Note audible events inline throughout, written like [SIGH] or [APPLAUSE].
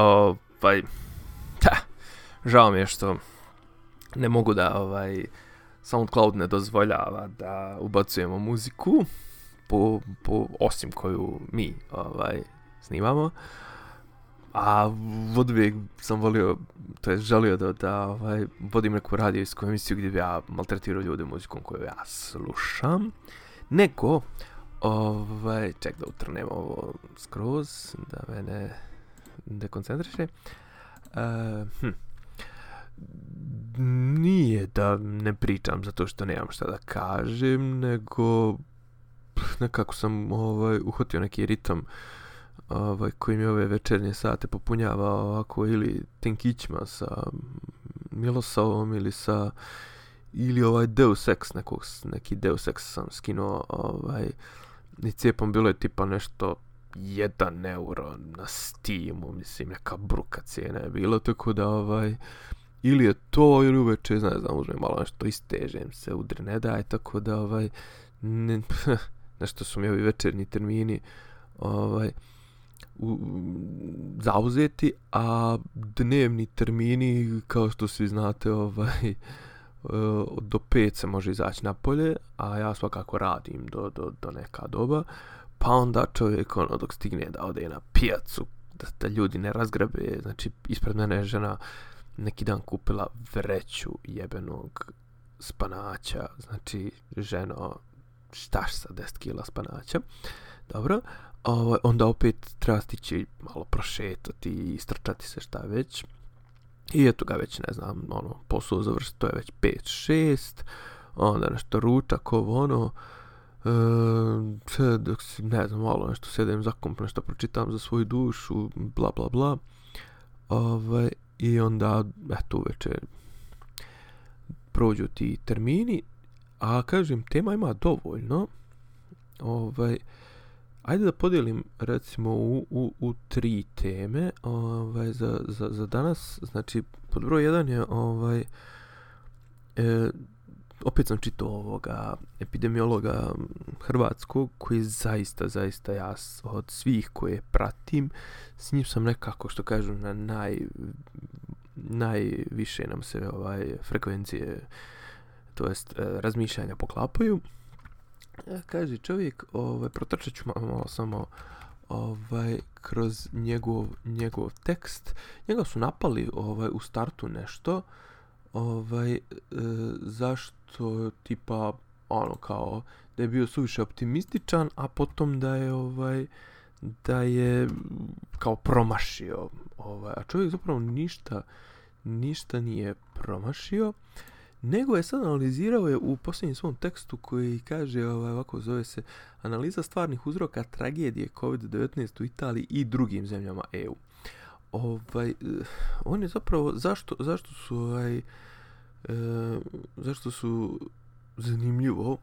Ovaj, ta, žao mi je što ne mogu da, ovaj, SoundCloud ne dozvoljava da ubacujemo muziku, po, po, osim koju mi, ovaj, snimamo. A od uvijek sam volio, to je želio da, da ovaj, vodim neku radijsku emisiju gdje bi ja maltretirao ljude muzikom koju ja slušam. Neko, ovaj, ček da utrnem ovo skroz, da mene dekoncentriše. Uh, hm. Nije da ne pričam zato što nemam šta da kažem, nego nekako sam ovaj, uhvatio neki ritam ovaj, koji mi ove večernje sate popunjava ovako ili tenkićma sa Milosavom ili sa ili ovaj Deus Ex nekog, neki Deus Ex sam skinuo ovaj, i cijepom bilo je tipa nešto jedan euro na Steamu, mislim, neka bruka cijena je bilo, tako da, ovaj, ili je to, ili uveče, ne znam, uzmem malo nešto, istežem se, udri ne daj, tako da, ovaj, ne, [LAUGHS] nešto su mi ovi večernji termini, ovaj, u, zauzeti, a dnevni termini, kao što svi znate, ovaj, [LAUGHS] do 5 se može izaći na polje, a ja svakako radim do, do, do neka doba, pa onda čovjek ono dok stigne da ode na pijacu da, da ljudi ne razgrabe znači ispred mene je žena neki dan kupila vreću jebenog spanaća znači ženo štaš sa 10 kila spanaća. Dobro ovo, onda opet treba stići malo prošetati i strčati se šta već. I eto ga već ne znam ono posao završiti to je već 5-6 onda nešto ručak ovo ono e, dok si, ne znam, malo nešto sedem za komp, nešto pročitam za svoju dušu, bla, bla, bla. Ovaj, I onda, eto, uveče prođu ti termini, a kažem, tema ima dovoljno. Ovaj, ajde da podijelim, recimo, u, u, u tri teme ovaj, za, za, za danas. Znači, pod broj jedan je ovaj, e, opet sam čitao ovoga epidemiologa hrvatskog koji je zaista, zaista ja od svih koje pratim, s njim sam nekako što kažu na naj, najviše nam se ovaj frekvencije to jest e, razmišljanja poklapaju. Ja, kaže čovjek, ovaj, protrčat ću malo samo ovaj kroz njegov, njegov tekst. Njega su napali ovaj u startu nešto, ovaj, e, zašto tipa ono kao da je bio suviše optimističan, a potom da je ovaj da je kao promašio ovaj a čovjek zapravo ništa ništa nije promašio nego je sad analizirao je u posljednjem svom tekstu koji kaže ovaj ovako zove se analiza stvarnih uzroka tragedije COVID-19 u Italiji i drugim zemljama EU ovaj, eh, on je zapravo, zašto, zašto su, ovaj, e, zašto su zanimljivo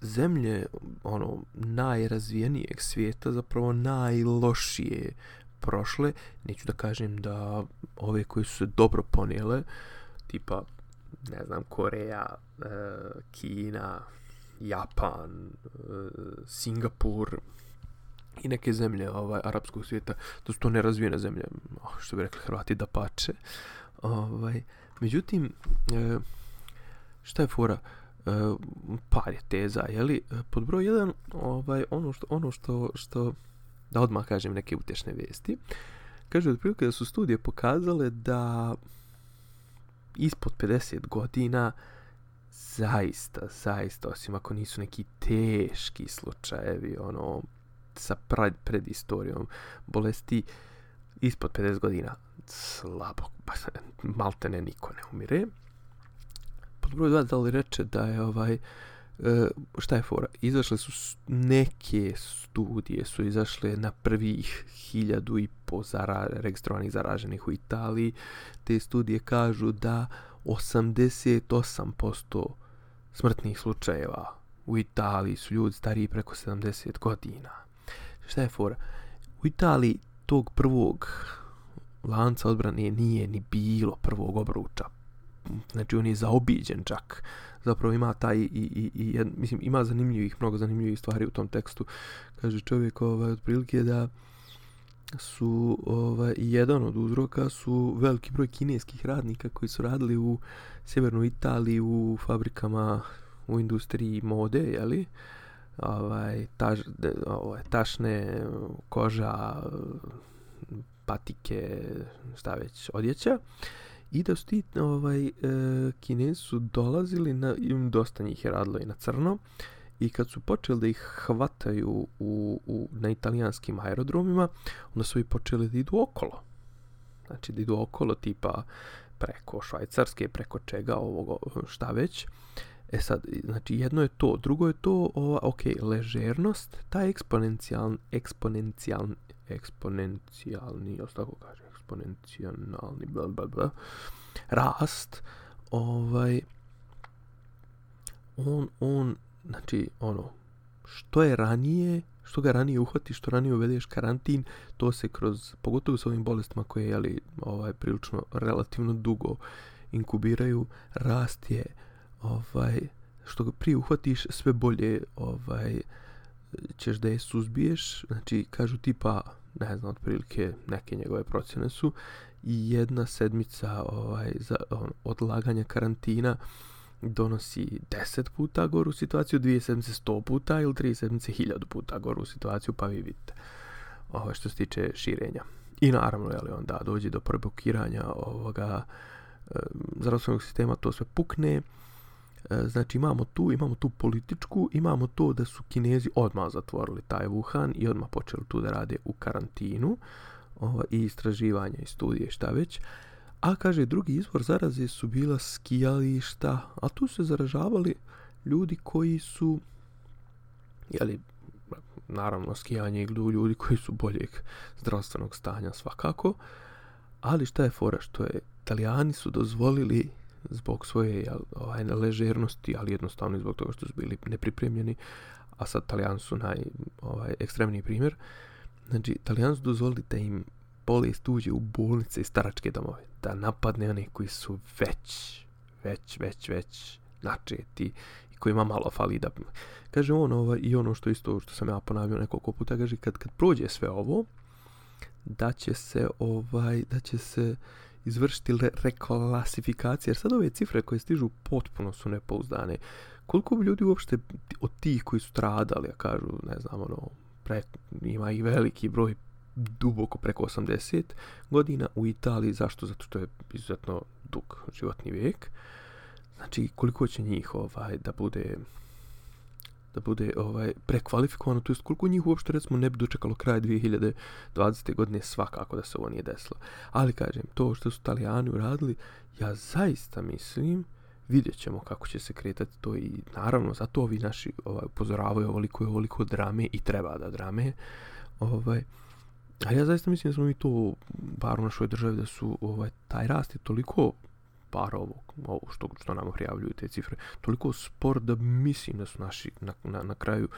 zemlje ono najrazvijenijeg svijeta zapravo najlošije prošle neću da kažem da ove koje su se dobro ponijele tipa ne znam Koreja e, Kina Japan e, Singapur i neke zemlje ovaj arapskog svijeta to su to nerazvijene zemlje oh, što bi rekli Hrvati da pače ovaj. Međutim e, šta je fora? E, par je teza je li? E, pod broj 1 ovaj ono što ono što što da odmah kažem neke utešne vesti kaže otprilike da su studije pokazale da ispod 50 godina zaista, zaista, osim ako nisu neki teški slučajevi, ono, sa pred, bolesti ispod 50 godina slabo, pa malte ne niko ne umire. Pod broj 2 da li reče da je ovaj e, šta je fora? Izašle su neke studije su izašle na prvih hiljadu i po zara, registrovanih zaraženih u Italiji. Te studije kažu da 88% smrtnih slučajeva u Italiji su ljudi stariji preko 70 godina šta je fora? U Italiji tog prvog lanca odbrane nije ni bilo prvog obruča. Znači on je zaobiđen čak. Zapravo ima taj i, i, i jed, mislim ima zanimljivih, mnogo zanimljivih stvari u tom tekstu. Kaže čovjek ovaj, otprilike da su ovaj, jedan od uzroka su veliki broj kineskih radnika koji su radili u sjevernoj Italiji u fabrikama u industriji mode, jeli? Ovaj, taž, ovaj, tašne, koža, patike, šta već, odjeća. I da su ti ovaj, e, kinezi su dolazili, na, im dosta njih je radilo i na crno, i kad su počeli da ih hvataju u, u, na italijanskim aerodromima, onda su i počeli da idu okolo. Znači da idu okolo tipa preko Švajcarske, preko čega, ovog, šta već. E E sad, znači jedno je to, drugo je to, ova, ok, ležernost, taj eksponencijalni, eksponencijalni, eksponencijalni, još tako kaže, eksponencijalni, bla, bla, bla, rast, ovaj, on, on znači, ono, što je ranije, što ga ranije uhvati, što ranije uvedeš karantin, to se kroz, pogotovo s ovim bolestima koje, jeli, ovaj, prilično, relativno dugo inkubiraju, rast je, ovaj, što ga prije uhvatiš, sve bolje, ovaj, ćeš da je suzbiješ, znači, kažu tipa, ne znam, otprilike, neke njegove procjene su, i jedna sedmica ovaj, za, on, odlaganja karantina, donosi 10 puta goru situaciju, dvije sedmice 100 puta ili tri sedmice 1000 puta goru situaciju, pa vi vidite ovaj, što se tiče širenja. I naravno, je li onda dođe do prebukiranja ovoga eh, zdravstvenog sistema, to sve pukne. E, znači imamo tu, imamo tu političku, imamo to da su Kinezi odmah zatvorili taj Wuhan i odmah počeli tu da rade u karantinu ovo, i istraživanja i studije šta već. A kaže, drugi izvor zaraze su bila skijališta, a tu se zaražavali ljudi koji su, jeli, naravno skijanje iglu ljudi koji su boljeg zdravstvenog stanja svakako, ali šta je fora što je, italijani su dozvolili zbog svoje ovaj, ležernosti, ali jednostavno zbog toga što su bili nepripremljeni, a sad italijani su naj, ovaj, ekstremni primjer, znači italijani su dozvolili da im bolest uđe u bolnice i staračke domove, da napadne one koji su već, već, već, već načeti i kojima malo fali da... Kaže on ovo i ono što isto što sam ja ponavio nekoliko puta, kaže kad, kad prođe sve ovo, da će se ovaj, da će se izvršiti reklasifikacije, jer sad ove cifre koje stižu potpuno su nepouzdane. Koliko bi ljudi uopšte od tih koji su stradali, a kažu, ne znam, ono, pre, ima i veliki broj duboko preko 80 godina u Italiji. Zašto? Zato što je izuzetno dug životni vijek. Znači, koliko će njih ovaj da bude da bude ovaj prekvalifikovano, to jest koliko njih uopšte recimo ne bi dočekalo kraj 2020. godine svakako da se ovo nije desilo. Ali kažem, to što su Italijani uradili, ja zaista mislim, vidjet ćemo kako će se kretati to i naravno zato ovi naši ovaj, upozoravaju ovoliko je ovoliko drame i treba da drame. Ovaj, A ja zaista mislim da smo mi to, bar u našoj državi, da su ovaj, taj rast je toliko par ovo, ovo što, što nam prijavljuju te cifre, toliko spor da mislim da su naši na, na, na kraju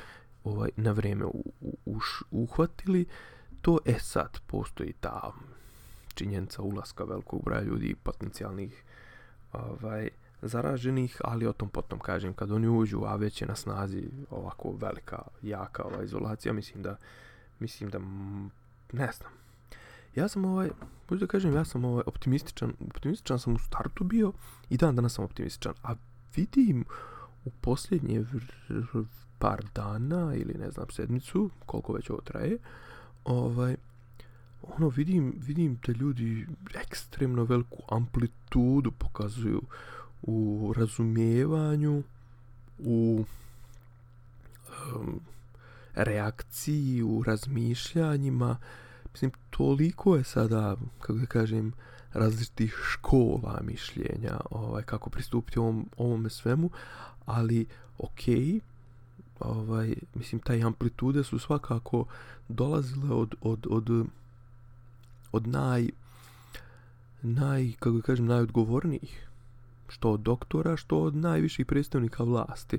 ovaj, na vreme u, u, uš, uhvatili to. E sad, postoji ta činjenica ulaska velikog broja ljudi potencijalnih ovaj, zaraženih, ali o tom potom kažem, kad oni uđu, a već je na snazi ovako velika, jaka ova izolacija, mislim da mislim da ne znam. Ja sam ovaj, možda da kažem, ja sam ovaj optimističan, optimističan sam u startu bio i dan danas sam optimističan, a vidim u posljednje par dana ili ne znam sedmicu, koliko već ovo traje, ovaj, ono vidim, vidim da ljudi ekstremno veliku amplitudu pokazuju u razumijevanju, u um, reakciji, u razmišljanjima. Mislim, toliko je sada, kako da kažem, različitih škola mišljenja, ovaj, kako pristupiti ovom, ovome svemu, ali okej, okay, ovaj, mislim, taj amplitude su svakako dolazile od, od, od, od naj, naj, kako da kažem, najodgovornijih što od doktora, što od najviših predstavnika vlasti.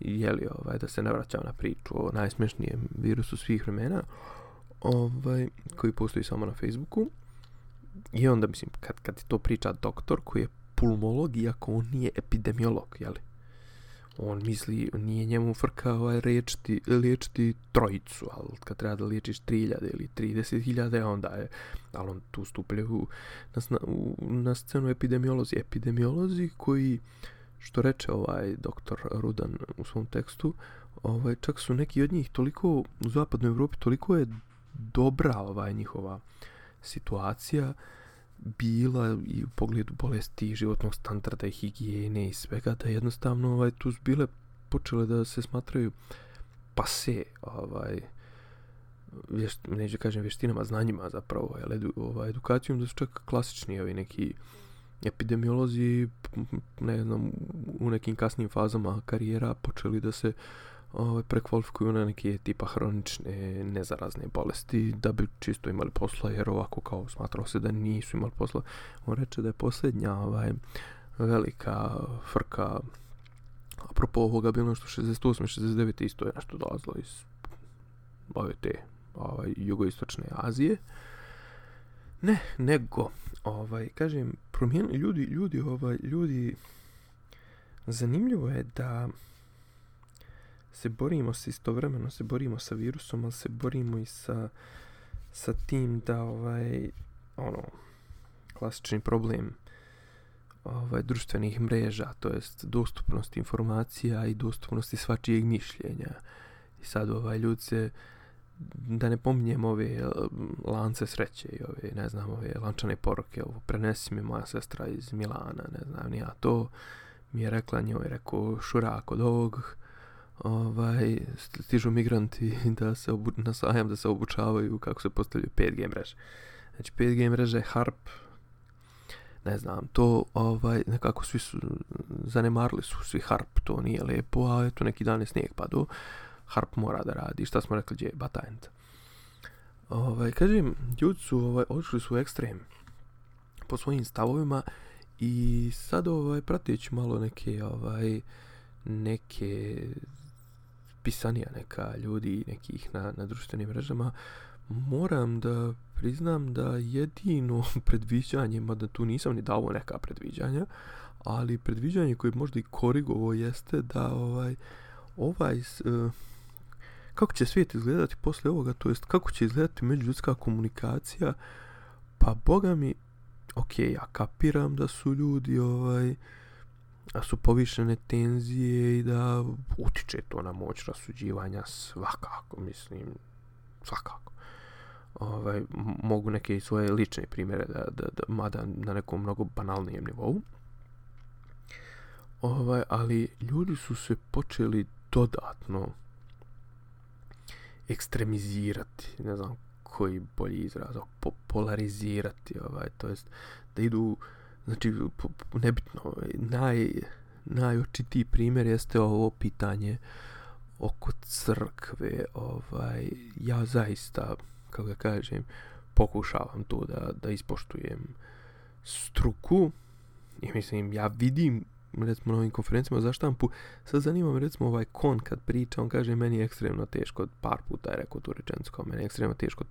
Jeli, ovaj, da se ne vraćam na priču o najsmješnijem virusu svih vremena, ovaj, koji postoji samo na Facebooku. I onda, mislim, kad, kad ti to priča doktor koji je pulmolog, iako on nije epidemiolog, jeli? on misli, nije njemu frka ovaj, liječiti, liječiti trojicu, ali kad treba da liječiš 3000 ili 30.000, onda je, ali on tu stupljaju na, u, na scenu epidemiolozi. Epidemiolozi koji, što reče ovaj doktor Rudan u svom tekstu, ovaj, čak su neki od njih toliko, u zapadnoj Evropi, toliko je dobra ovaj njihova situacija, bila i u pogledu bolesti životnog standarda i higijene i svega da jednostavno ovaj tu bile počele da se smatraju pase ovaj vješt, neću kažem vještinama, znanjima zapravo, ali edu, ovaj, edukacijom da su čak klasični ovi neki epidemiolozi ne znam, u nekim kasnim fazama karijera počeli da se uh, ovaj, prekvalifikuju na neke tipa hronične nezarazne bolesti da bi čisto imali posla jer ovako kao smatrao se da nisu imali posla on reče da je posljednja ovaj, velika frka apropo ovoga bilo nešto 68. 69. isto je nešto dolazilo iz ove te ovaj, jugoistočne Azije ne, nego ovaj, kažem, promijenili ljudi, ljudi, ovaj, ljudi zanimljivo je da se borimo se istovremeno se borimo sa virusom, ali se borimo i sa sa tim da ovaj ono klasični problem ovaj društvenih mreža, to jest dostupnost informacija i dostupnosti svačijeg mišljenja. I sad ovaj ljudi se da ne pominjem ove lance sreće i ove, ne znam, ove lančane poruke, ovo prenesi mi moja sestra iz Milana, ne znam, ja to mi je rekla njoj, rekao, šurak od ovog, ovaj, stižu migranti [LAUGHS] da se obu, na sajam da se obučavaju kako se postavljaju 5G mreže. Znači 5G mreže HARP ne znam, to ovaj nekako svi su zanemarili su svi HARP, to nije lepo, a eto neki dan je snijeg padao. HARP mora da radi. Šta smo rekli, gdje Batajent? Ovaj, kažem, ljudi su ovaj, odšli su u ekstrem po svojim stavovima i sad ovaj, prateći malo neke ovaj, neke pisanija neka ljudi nekih na, na društvenim mrežama, moram da priznam da jedino [LAUGHS] predviđanje, mada tu nisam ni dao neka predviđanja, ali predviđanje koje možda i korigovo jeste da ovaj ovaj uh, kako će svijet izgledati posle ovoga, to jest kako će izgledati međuljudska komunikacija, pa boga mi, ok, ja kapiram da su ljudi ovaj, uh, da su povišene tenzije i da utiče to na moć rasuđivanja svakako, mislim, svakako. Ovaj, mogu neke svoje lične primjere da, da, da mada na nekom mnogo banalnijem nivou. Ovaj, ali ljudi su se počeli dodatno ekstremizirati, ne znam koji bolji izraz, po polarizirati, ovaj, to jest da idu uh, znači nebitno ovaj, naj najočitiji primjer jeste ovo pitanje oko crkve ovaj ja zaista kako ga kažem pokušavam to da da ispoštujem struku i mislim ja vidim recimo na ovim konferencijama za štampu sad zanima me recimo ovaj kon kad priča on kaže meni je ekstremno teško par puta je rekao tu rečenicu kao meni je ekstremno teško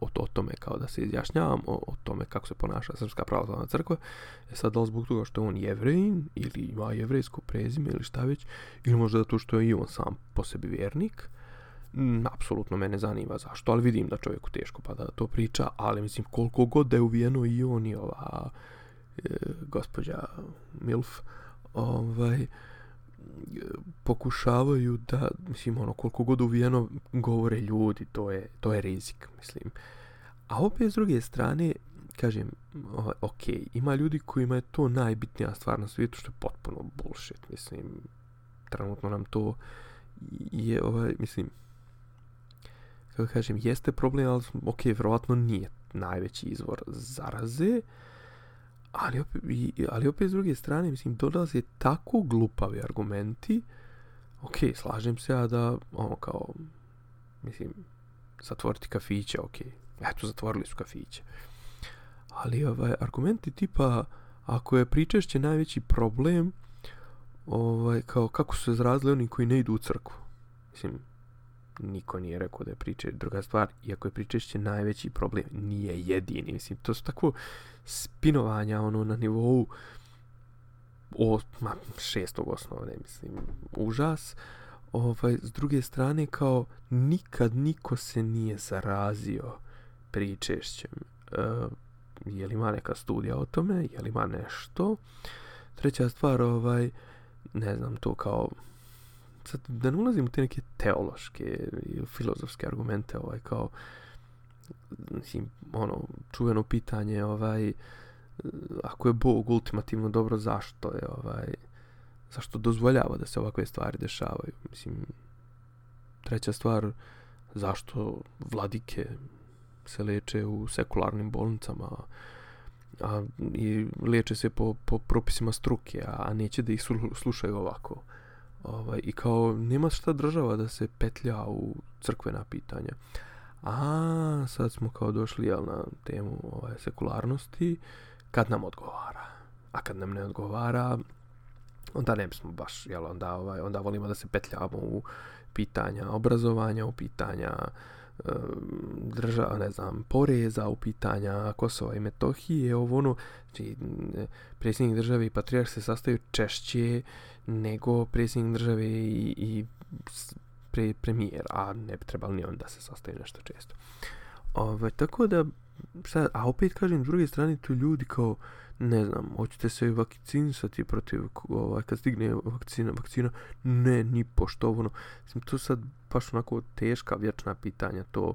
o, o tome kao da se izjašnjavam o, o tome kako se ponaša Srpska pravoslavna crkva. E sad, da li zbog toga što je on jevrejin ili ima jevrejsko prezime ili šta već, ili možda zato što je i on sam po sebi vjernik, mm, apsolutno mene zanima zašto, ali vidim da čovjeku teško pa da to priča, ali mislim koliko god da je uvijeno i on i ova e, gospođa Milf, ovaj, pokušavaju da, mislim, ono, koliko god uvijeno govore ljudi, to je, to je rizik, mislim. A opet s druge strane, kažem, ovaj, ok, ima ljudi kojima je to najbitnija stvar na svijetu, što je potpuno bullshit, mislim, trenutno nam to je, ovaj, mislim, kako kažem, jeste problem, ali ok, vjerovatno nije najveći izvor zaraze, ali opet, ali opet s druge strane, mislim, dolaze tako glupavi argumenti, ok, slažem se ja da, ono, kao, mislim, zatvoriti kafiće, ok, eto, zatvorili su kafiće. Ali, ovaj, argumenti tipa, ako je pričešće najveći problem, ovaj, kao, kako su se zrazili oni koji ne idu u crkvu? Mislim, niko nije rekao da je priče druga stvar, iako je pričešće najveći problem, nije jedini. Mislim, to su tako spinovanja ono na nivou o, ma, šestog osnovne, mislim, užas. Ovaj, s druge strane, kao nikad niko se nije zarazio pričešćem. E, je li ima neka studija o tome, je li ima nešto. Treća stvar, ovaj, ne znam, to kao, sad, da ne ulazim u te neke teološke ili filozofske argumente, ovaj, kao, mislim, ono, čuveno pitanje, ovaj, ako je Bog ultimativno dobro, zašto je, ovaj, zašto dozvoljava da se ovakve stvari dešavaju, mislim, treća stvar, zašto vladike se leče u sekularnim bolnicama, a, i leče se po, po propisima struke, a, a neće da ih slušaju ovako. Ovaj, I kao, nema šta država da se petlja u crkvena pitanja. A sad smo kao došli jel, na temu ovaj, sekularnosti, kad nam odgovara. A kad nam ne odgovara, onda ne bismo baš, jel, onda, ovaj, onda volimo da se petljamo u pitanja obrazovanja, u pitanja eh, država, ne znam, poreza u pitanja Kosova i Metohije, ovo ono, znači, predsjednik države i patrijarh se sastaju češće nego predsjednik države i, i pre, premijer, a ne bi trebali ni onda se sastaje nešto često. Ove, tako da, sad, a opet kažem, s druge strane, tu ljudi kao, ne znam, hoćete se vakcinisati protiv, ovaj, kad stigne vakcina, vakcina, ne, ni pošto, ono, mislim, to sad baš onako teška, vječna pitanja, to,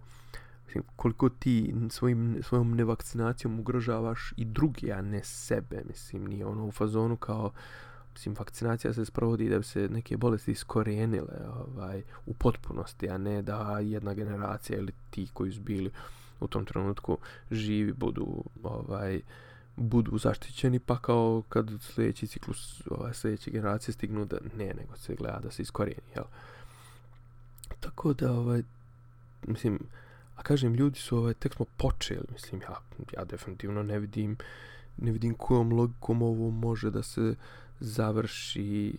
mislim, koliko ti svojim, svojom nevakcinacijom ugrožavaš i drugi, a ne sebe, mislim, nije ono u fazonu kao, mislim, vakcinacija se sprovodi da bi se neke bolesti iskorijenile ovaj, u potpunosti, a ne da jedna generacija ili ti koji su bili u tom trenutku živi budu ovaj, budu zaštićeni, pa kao kad sljedeći ciklus, ovaj, sljedeće generacije stignu da ne, nego se gleda da se iskorijeni, jel? Tako da, ovaj, mislim, a kažem, ljudi su, ovaj, tek smo počeli, mislim, ja, ja definitivno ne vidim, ne vidim kojom logikom ovo može da se završi,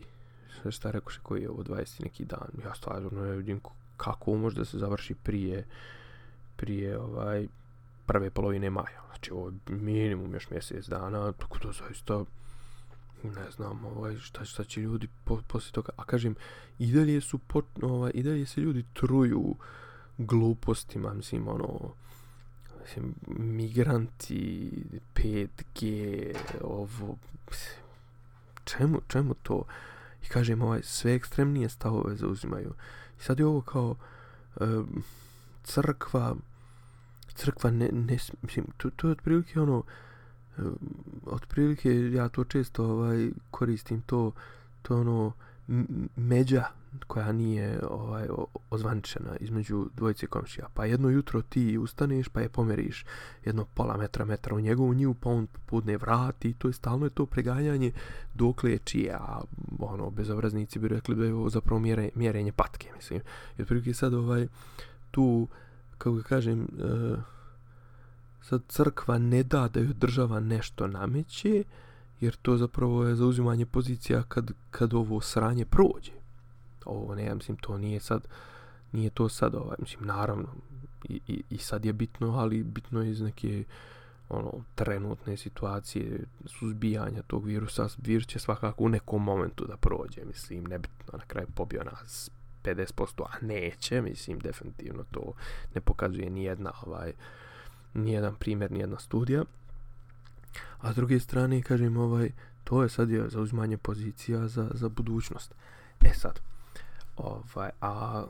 šta rekao koji je ovo 20 neki dan, ja stvarno ne vidim kako može da se završi prije, prije, ovaj, prve polovine maja. Znači, ovo je minimum još mjesec dana, tako da zaista, ne znam, ovaj, šta, šta će ljudi po, poslije toga. A kažem, i dalje su, pot, ovaj, i dalje se ljudi truju glupostima, mislim, ono, mislim, migranti, 5G, ovo, čemu, čemu to? I kažem, ovaj, sve ekstremnije stavove zauzimaju. I sad je ovo kao e, crkva, crkva ne, ne mislim, to, to je otprilike ono, e, otprilike ja to često ovaj koristim to, to ono međa koja nije ovaj ozvančena između dvojice komšija. Pa jedno jutro ti ustaneš pa je pomeriš jedno pola metra metra u njegovu njivu pa on podne vrati i to je stalno je to preganjanje dok je čije, a ono bezobraznici bi rekli da je ovo zapravo mjere, mjerenje patke, mislim. I otprilike sad ovaj tu kako ga kažem, uh, sad crkva ne da da joj država nešto nameće, jer to zapravo je zauzimanje pozicija kad, kad ovo sranje prođe. Ovo ne, ja mislim, to nije sad, nije to sad, ovaj, mislim, naravno, i, i, i sad je bitno, ali bitno je iz neke ono, trenutne situacije suzbijanja tog virusa, virus će svakako u nekom momentu da prođe, mislim, nebitno, na kraju pobio nas 50%, a neće, mislim, definitivno to ne pokazuje ni jedna, ovaj, ni jedan primjer, ni jedna studija. A s druge strane, kažem, ovaj, to je sad je zauzimanje pozicija za, za budućnost. E sad, ovaj, a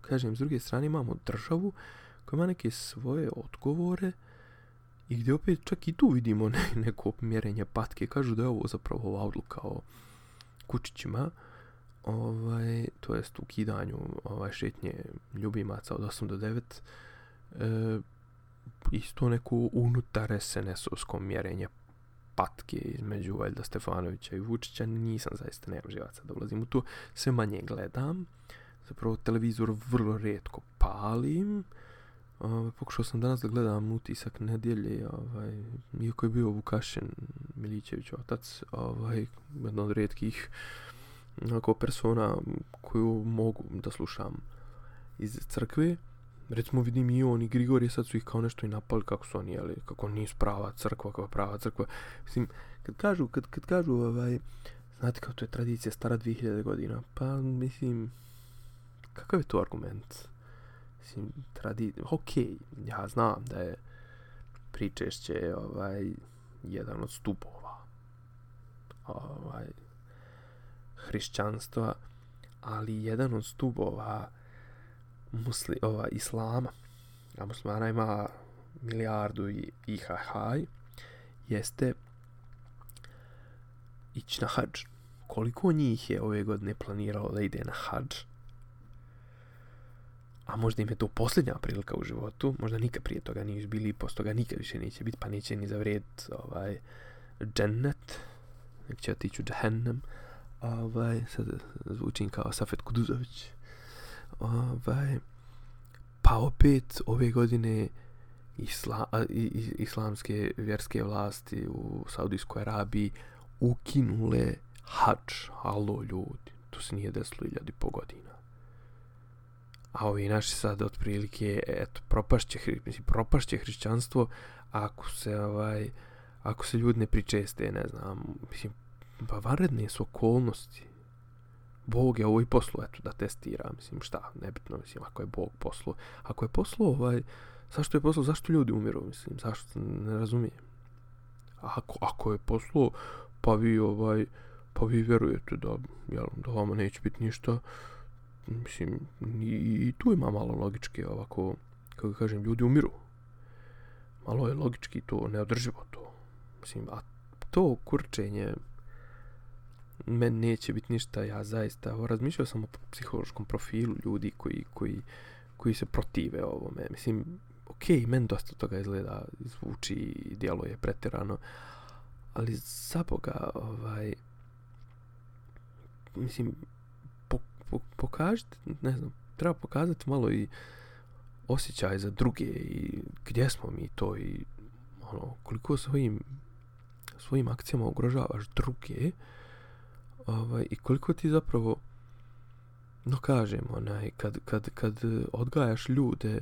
kažem, s druge strane imamo državu koja ima neke svoje odgovore i gdje opet čak i tu vidimo [LAUGHS] ne, neko mjerenje patke. Kažu da je ovo zapravo ova odluka o kučićima, ovaj, to jest u kidanju ovaj, šetnje ljubimaca od 8 do 9, e, isto neko unutar SNS-ovsko mjerenje patke između Valjda Stefanovića i Vučića, nisam zaista nemam živaca da ulazim u to, sve manje gledam, zapravo televizor vrlo redko palim, Uh, pokušao sam danas da gledam utisak nedjelje, ovaj, iako je bio Vukašin Milićević otac, ovaj, jedna od redkih onako persona koju mogu da slušam iz crkve, recimo vidim i on i Grigorije sad su ih kao nešto i napali kako su oni, jeli, kako nisu prava crkva, kako prava crkva. Mislim, kad kažu, kad, kad kažu, ovaj, znate kao to je tradicija stara 2000 godina, pa mislim, kakav je to argument? Mislim, tradi... Ok, ja znam da je pričešće ovaj, jedan od stupova ovaj, hrišćanstva, ali jedan od stubova musli, ova, islama, a muslimana ima milijardu i IHH, jeste ići na hađ. Koliko njih je ove godine planiralo da ide na hađ? A možda im je to posljednja prilika u životu, možda nikad prije toga nisu bili i posto toga nikad više neće biti, pa neće ni zavrijet ovaj, džennet, nek će otići u džahennem. Ovaj, sad zvučim kao Safet Kuduzović. Ovaj, pa opet ove godine isla, islamske vjerske vlasti u Saudijskoj Arabiji ukinule hač. Halo ljudi, to se nije desilo iljadi po godina. A ovi naši sad otprilike, eto, propašće, mislim, propašće hrišćanstvo ako se, ovaj, ako se ljudi ne pričeste, ne znam, mislim, pa vanredne su okolnosti. Bog je ovo i poslu, eto, da testira, mislim, šta, nebitno, mislim, ako je Bog poslu. Ako je poslu, ovaj, zašto je poslu, zašto ljudi umiru, mislim, zašto, ne razumijem. Ako, ako je poslu, pa vi, ovaj, pa vi vjerujete da, jel, da vama neće biti ništa, mislim, i, i tu ima malo logičke, ovako, kako kažem, ljudi umiru. Malo je logički to, neodrživo to. Mislim, a to kurčenje, meni neće biti ništa, ja zaista, evo, razmišljao sam o psihološkom profilu ljudi koji, koji, koji se protive ovome. Mislim, ok, meni dosta toga izgleda, zvuči i djeluje pretirano, ali za Boga, ovaj, mislim, po, po, pokažite, ne znam, treba pokazati malo i osjećaj za druge i gdje smo mi to i ono, koliko svojim svojim akcijama ugrožavaš druge, ovaj, i koliko ti zapravo no kažem onaj kad, kad, kad odgajaš ljude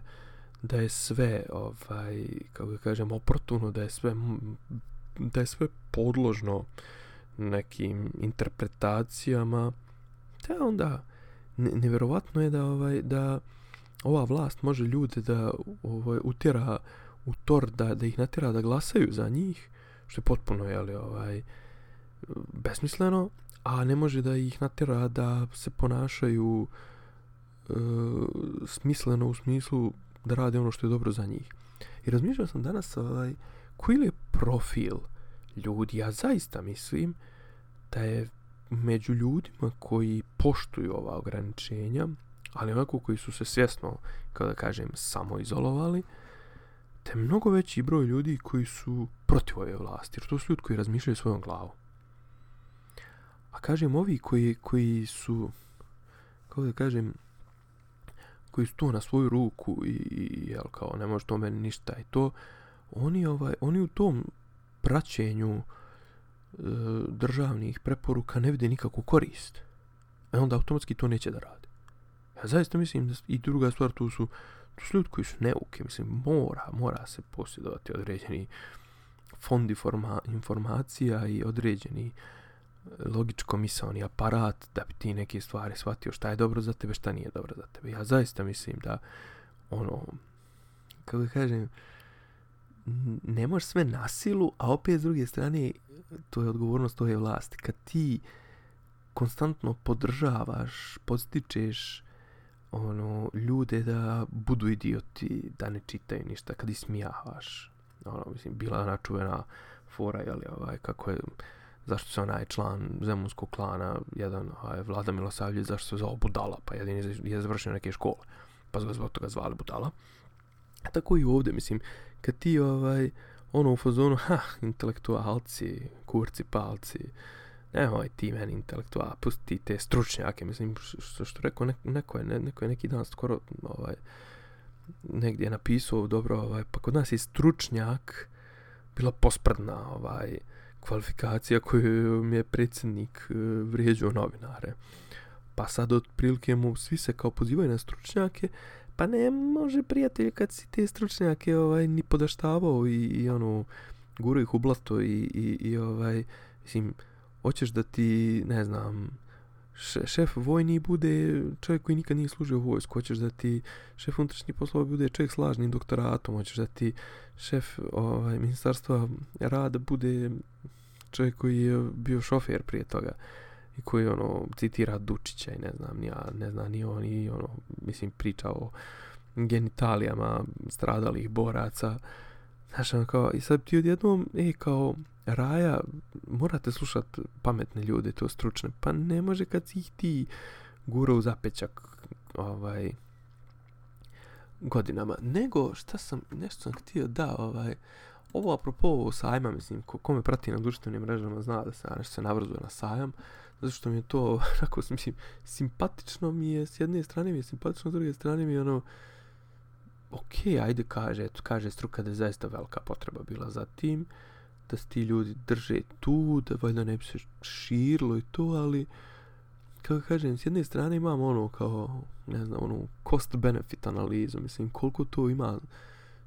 da je sve ovaj kako kažem oportuno da je sve da je sve podložno nekim interpretacijama te onda nevjerovatno je da ovaj da ova vlast može ljude da ovaj utjera u tor da, da ih natjera da glasaju za njih što je potpuno je li ovaj besmisleno a ne može da ih natjera da se ponašaju e, smisleno u smislu da rade ono što je dobro za njih. I razmišljao sam danas ovaj, koji je profil ljudi, ja zaista mislim da je među ljudima koji poštuju ova ograničenja, ali onako koji su se svjesno, kao da kažem, samo izolovali, te mnogo veći broj ljudi koji su protiv ove vlasti, jer to su ljudi koji razmišljaju svojom glavom. A kažem, ovi koji, koji su, kako da kažem, koji su to na svoju ruku i, i jel, kao, ne može to meni ništa i to, oni, ovaj, oni u tom praćenju e, državnih preporuka ne vide nikakvu korist. E onda automatski to neće da rade. Ja zaista mislim da i druga stvar, tu su, tu su ljudi koji su neuke, mislim, mora, mora se posjedovati određeni fondi informa, informacija i određeni uh, logičko misalni aparat da bi ti neke stvari shvatio šta je dobro za tebe, šta nije dobro za tebe. Ja zaista mislim da ono, kako kažem, ne možeš sve na silu, a opet s druge strane, to je odgovornost tvoje vlasti. Kad ti konstantno podržavaš, podstičeš ono, ljude da budu idioti, da ne čitaju ništa, kad ismijavaš, ono, mislim, bila ona čuvena fora, jel, ovaj, kako je, zašto se onaj član zemunskog klana, jedan aj, Vlada Milosavljević, zašto se zvao Budala, pa jedan je završio neke škole, pa su zbog toga zvali Budala. A tako i ovdje, mislim, kad ti ovaj, ono u fazonu, ha, intelektualci, kurci, palci, nemoj ti meni intelektual, pusti te stručnjake, mislim, što, što rekao, ne, neko, je, ne, neko je neki dan skoro, ovaj, negdje je napisao, dobro, ovaj, pa kod nas je stručnjak bila posprdna, ovaj, kvalifikacija koju mi je predsjednik e, vrijeđao novinare. Pa sad otprilike mu svi se kao pozivaju na stručnjake, Pa ne može prijatelj kad si te stručnjake ovaj, ni podaštavao i, i ono, guru ih u blato i, i, i ovaj, mislim, hoćeš da ti, ne znam, šef vojni bude čovjek koji nikad nije služio u vojsku, hoćeš da ti šef unutrašnjih poslova bude čovjek s lažnim doktoratom, hoćeš da ti šef ovaj, ministarstva rada bude čovjek koji je bio šofer prije toga i koji ono citira Dučića i ne znam ni ja, ne znam ni on i ono mislim priča o genitalijama stradalih boraca znaš ono kao i sad ti odjednom e kao raja morate slušat pametne ljude to stručne. Pa ne može kad si ih ti gura u zapećak ovaj godinama. Nego šta sam nešto sam htio da ovaj ovo apropo ovo sajma mislim ko, ko me prati na društvenim mrežama zna da se ja nešto se navrzuje na sajam zato što mi je to [LAUGHS] onako mislim simpatično mi je s jedne strane mi je simpatično s druge strane mi je ono ok, ajde kaže, eto, kaže struka da je zaista velika potreba bila za tim, da se ti ljudi drže tu, da valjda ne bi se širilo i to, ali kako kažem, s jedne strane imam ono kao, ne znam, ono cost-benefit analizu, mislim, koliko to ima,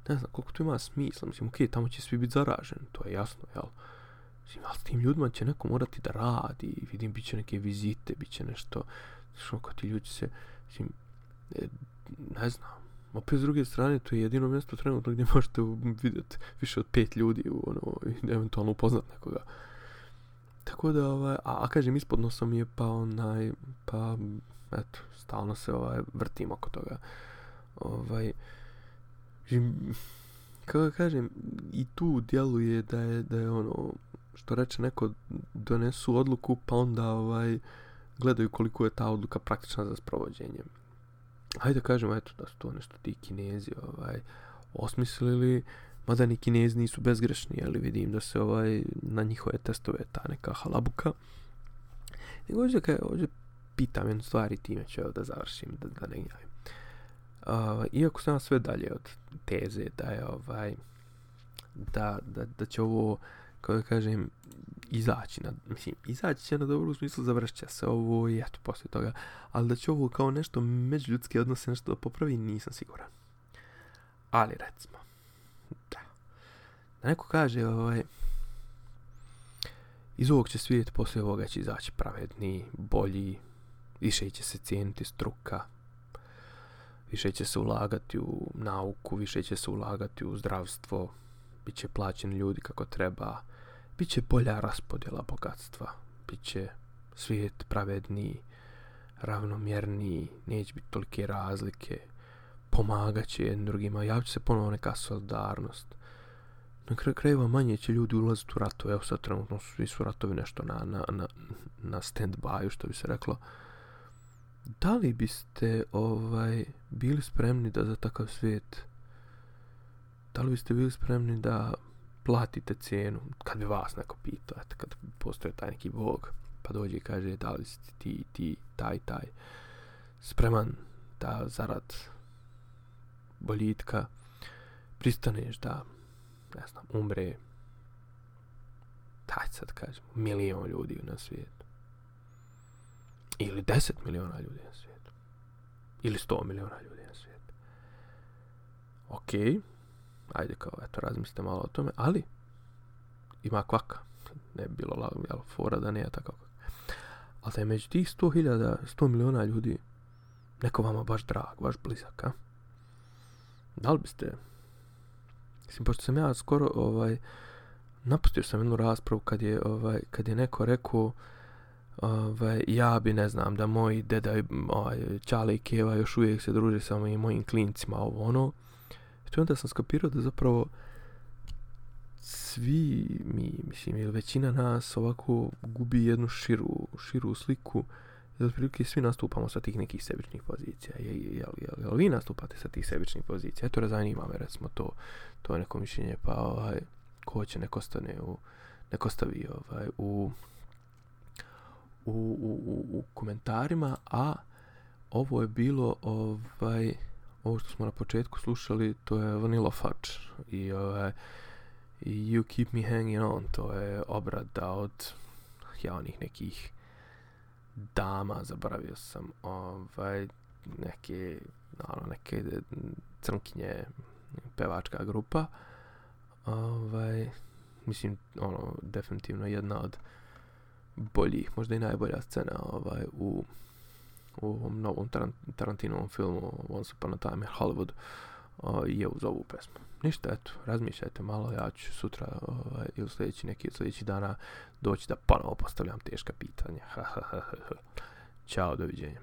ne znam, koliko to ima smisla, mislim, ok, tamo će svi biti zaraženi, to je jasno, jel? Mislim, ali s tim ljudima će neko morati da radi, vidim, bit će neke vizite, bit će nešto, što ono, kao ti ljudi se, mislim, ne, ne znam, opet s druge strane, to je jedino mjesto trenutno gdje možete vidjeti više od pet ljudi, u, ono, eventualno upoznat nekoga. Tako da, ovaj, a, a kažem, ispod nosom je pa onaj, pa, eto, stalno se ovaj, vrtim oko toga. Ovaj, kako kažem, i tu djeluje da je, da je ono, što reče neko, donesu odluku, pa onda ovaj, gledaju koliko je ta odluka praktična za sprovođenje. Hajde da kažemo, eto, da su to nešto ti kinezi ovaj, osmislili, mada ni kinezi nisu bezgrešni, ali vidim da se ovaj, na njihove testove ta neka halabuka. Nego ovdje, kaj, ovdje pitam jednu stvar i time ću da završim, da, da ne gnjavim. Uh, iako sam sve dalje od teze da je ovaj da, da, da će ovo kako da kažem izaći na, mislim, izaći će na dobro u smislu završća se ovo i eto poslije toga, ali da će ovo kao nešto međuljudske odnose nešto da popravi, nisam siguran. Ali recimo, da, da neko kaže, ovaj, iz ovog će svijet poslije ovoga će izaći pravedni, bolji, više će se cijeniti struka, više će se ulagati u nauku, više će se ulagati u zdravstvo, bit će plaćeni ljudi kako treba, bit će bolja raspodjela bogatstva, bit će svijet pravedniji, ravnomjerniji, neće biti tolike razlike, pomagat će jednim drugima, javit će se ponovo neka solidarnost. Na kraju krajeva manje će ljudi ulaziti u ratove, evo sad trenutno su svi su ratovi nešto na, na, na, na stand-by, što bi se reklo. Da li biste ovaj bili spremni da za takav svijet, da li biste bili spremni da platite cijenu, kad bi vas neko pitao, eto, kad postoje taj neki bog, pa dođe i kaže da li si ti, ti, taj, taj, spreman da zarad boljitka pristaneš da, ne znam, umre, taj sad kažem, milion ljudi na svijetu. Ili deset miliona ljudi na svijetu. Ili sto miliona ljudi na svijetu. Okej. Okay ajde kao, eto, razmislite malo o tome, ali ima kvaka. Ne bi bilo lago, jel, fora da nije tako. Ali da je među tih 100.000, 100 miliona ljudi neko vama baš drag, baš blizak, a? Da li biste... Mislim, pošto sam ja skoro, ovaj, napustio sam jednu raspravu kad je, ovaj, kad je neko rekao ovaj, ja bi, ne znam, da moji deda, ovaj, Čale i Keva još uvijek se druže sa mojim klincima, ovo ono, to onda sam skapirao da zapravo svi mi, mislim, ili većina nas ovako gubi jednu širu, širu sliku i otprilike svi nastupamo sa tih nekih sebičnih pozicija. Je, je, jel, jel, jel, vi nastupate sa tih sebičnih pozicija? Eto, razanima me, recimo, to, to je neko mišljenje, pa ovaj, ko će neko stane u, neko stavi ovaj, u, u, u, u, u komentarima, a ovo je bilo ovaj, ovo što smo na početku slušali, to je Vanilla Fudge i ovaj You Keep Me Hanging On, to je obrada od ja onih nekih dama, zaboravio sam, ovaj, neke ono, neke crnkinje pevačka grupa. Ovaj, mislim, ono, definitivno jedna od boljih, možda i najbolja scena ovaj, u, u ovom novom Tarantinovom filmu Once Upon a Time in Hollywood uh, je uz ovu pesmu. Ništa, eto, razmišljajte malo, ja ću sutra ovaj, ili sljedeći neki od sljedećih dana doći da ponovo postavljam teška pitanja. [LAUGHS] Ćao, doviđenja.